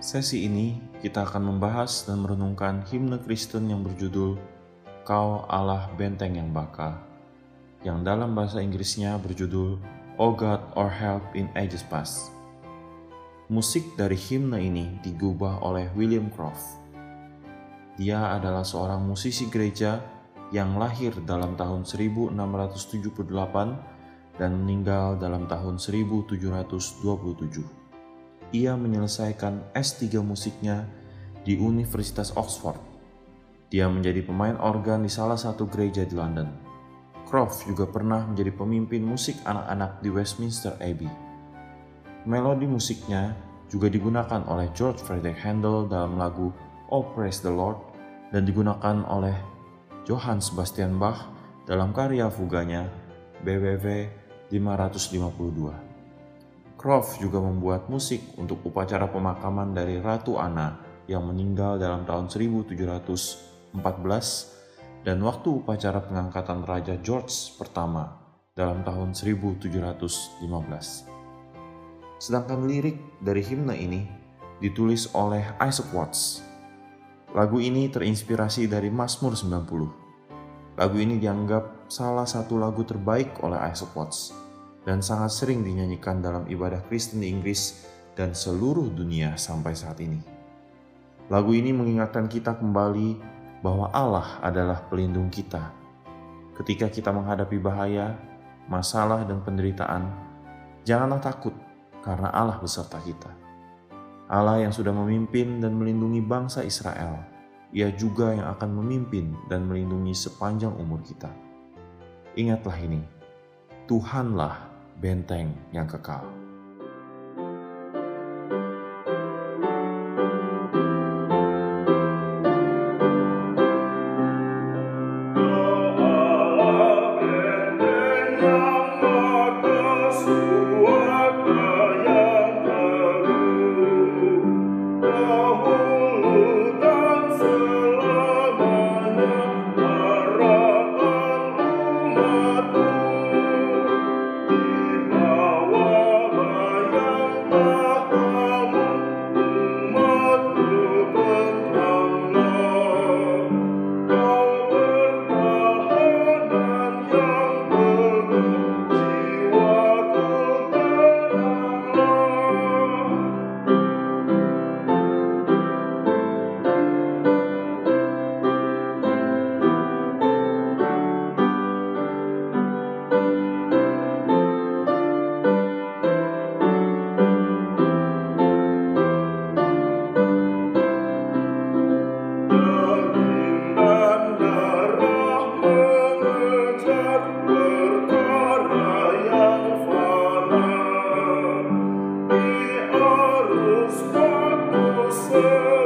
Sesi ini kita akan membahas dan merenungkan himne Kristen yang berjudul Kau Allah Benteng yang Baka, yang dalam bahasa Inggrisnya berjudul O God or Help in Ages Past. Musik dari himne ini digubah oleh William Croft. Dia adalah seorang musisi gereja yang lahir dalam tahun 1678 dan meninggal dalam tahun 1727. Ia menyelesaikan S3 musiknya di Universitas Oxford. Dia menjadi pemain organ di salah satu gereja di London. Croft juga pernah menjadi pemimpin musik anak-anak di Westminster Abbey. Melodi musiknya juga digunakan oleh George Frederick Handel dalam lagu Oh Praise the Lord dan digunakan oleh Johann Sebastian Bach dalam karya fuganya BWV 552. Croft juga membuat musik untuk upacara pemakaman dari Ratu Anna yang meninggal dalam tahun 1714 dan waktu upacara pengangkatan Raja George pertama dalam tahun 1715. Sedangkan lirik dari himne ini ditulis oleh Isaac Watts. Lagu ini terinspirasi dari Mazmur 90. Lagu ini dianggap salah satu lagu terbaik oleh Isaac Watts dan sangat sering dinyanyikan dalam ibadah Kristen di Inggris dan seluruh dunia sampai saat ini. Lagu ini mengingatkan kita kembali bahwa Allah adalah pelindung kita. Ketika kita menghadapi bahaya, masalah, dan penderitaan, janganlah takut karena Allah beserta kita. Allah yang sudah memimpin dan melindungi bangsa Israel, Ia juga yang akan memimpin dan melindungi sepanjang umur kita. Ingatlah ini, Tuhanlah benteng yang kekal. still.